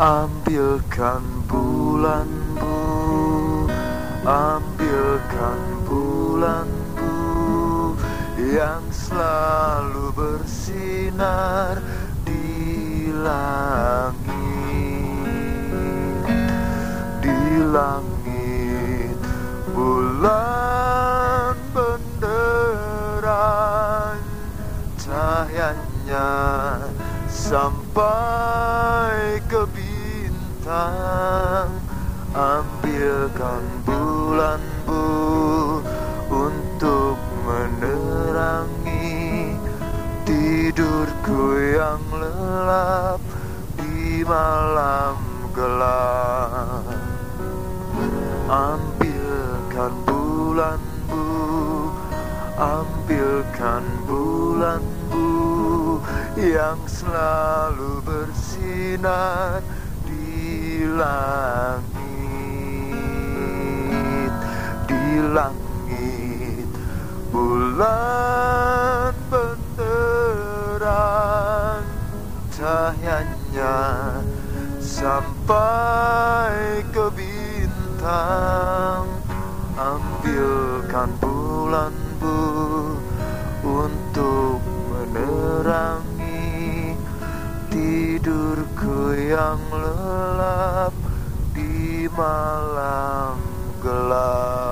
Ambilkan bulan bu Ambilkan bulan bu Yang selalu bersinar di langit. Di langit bulan benderang Cahayanya sampai ke bintang Ambilkan bulan bu Untuk menerangi Tidurku yang lelap Di malam gelap. Ambilkan bulan bu Ambilkan bulan bu Yang selalu bersinar di langit Di langit Bulan benderang Cahayanya sampai ke bintang. Ambilkan bulan bu Untuk menerangi Tidurku yang lelap di malam gelap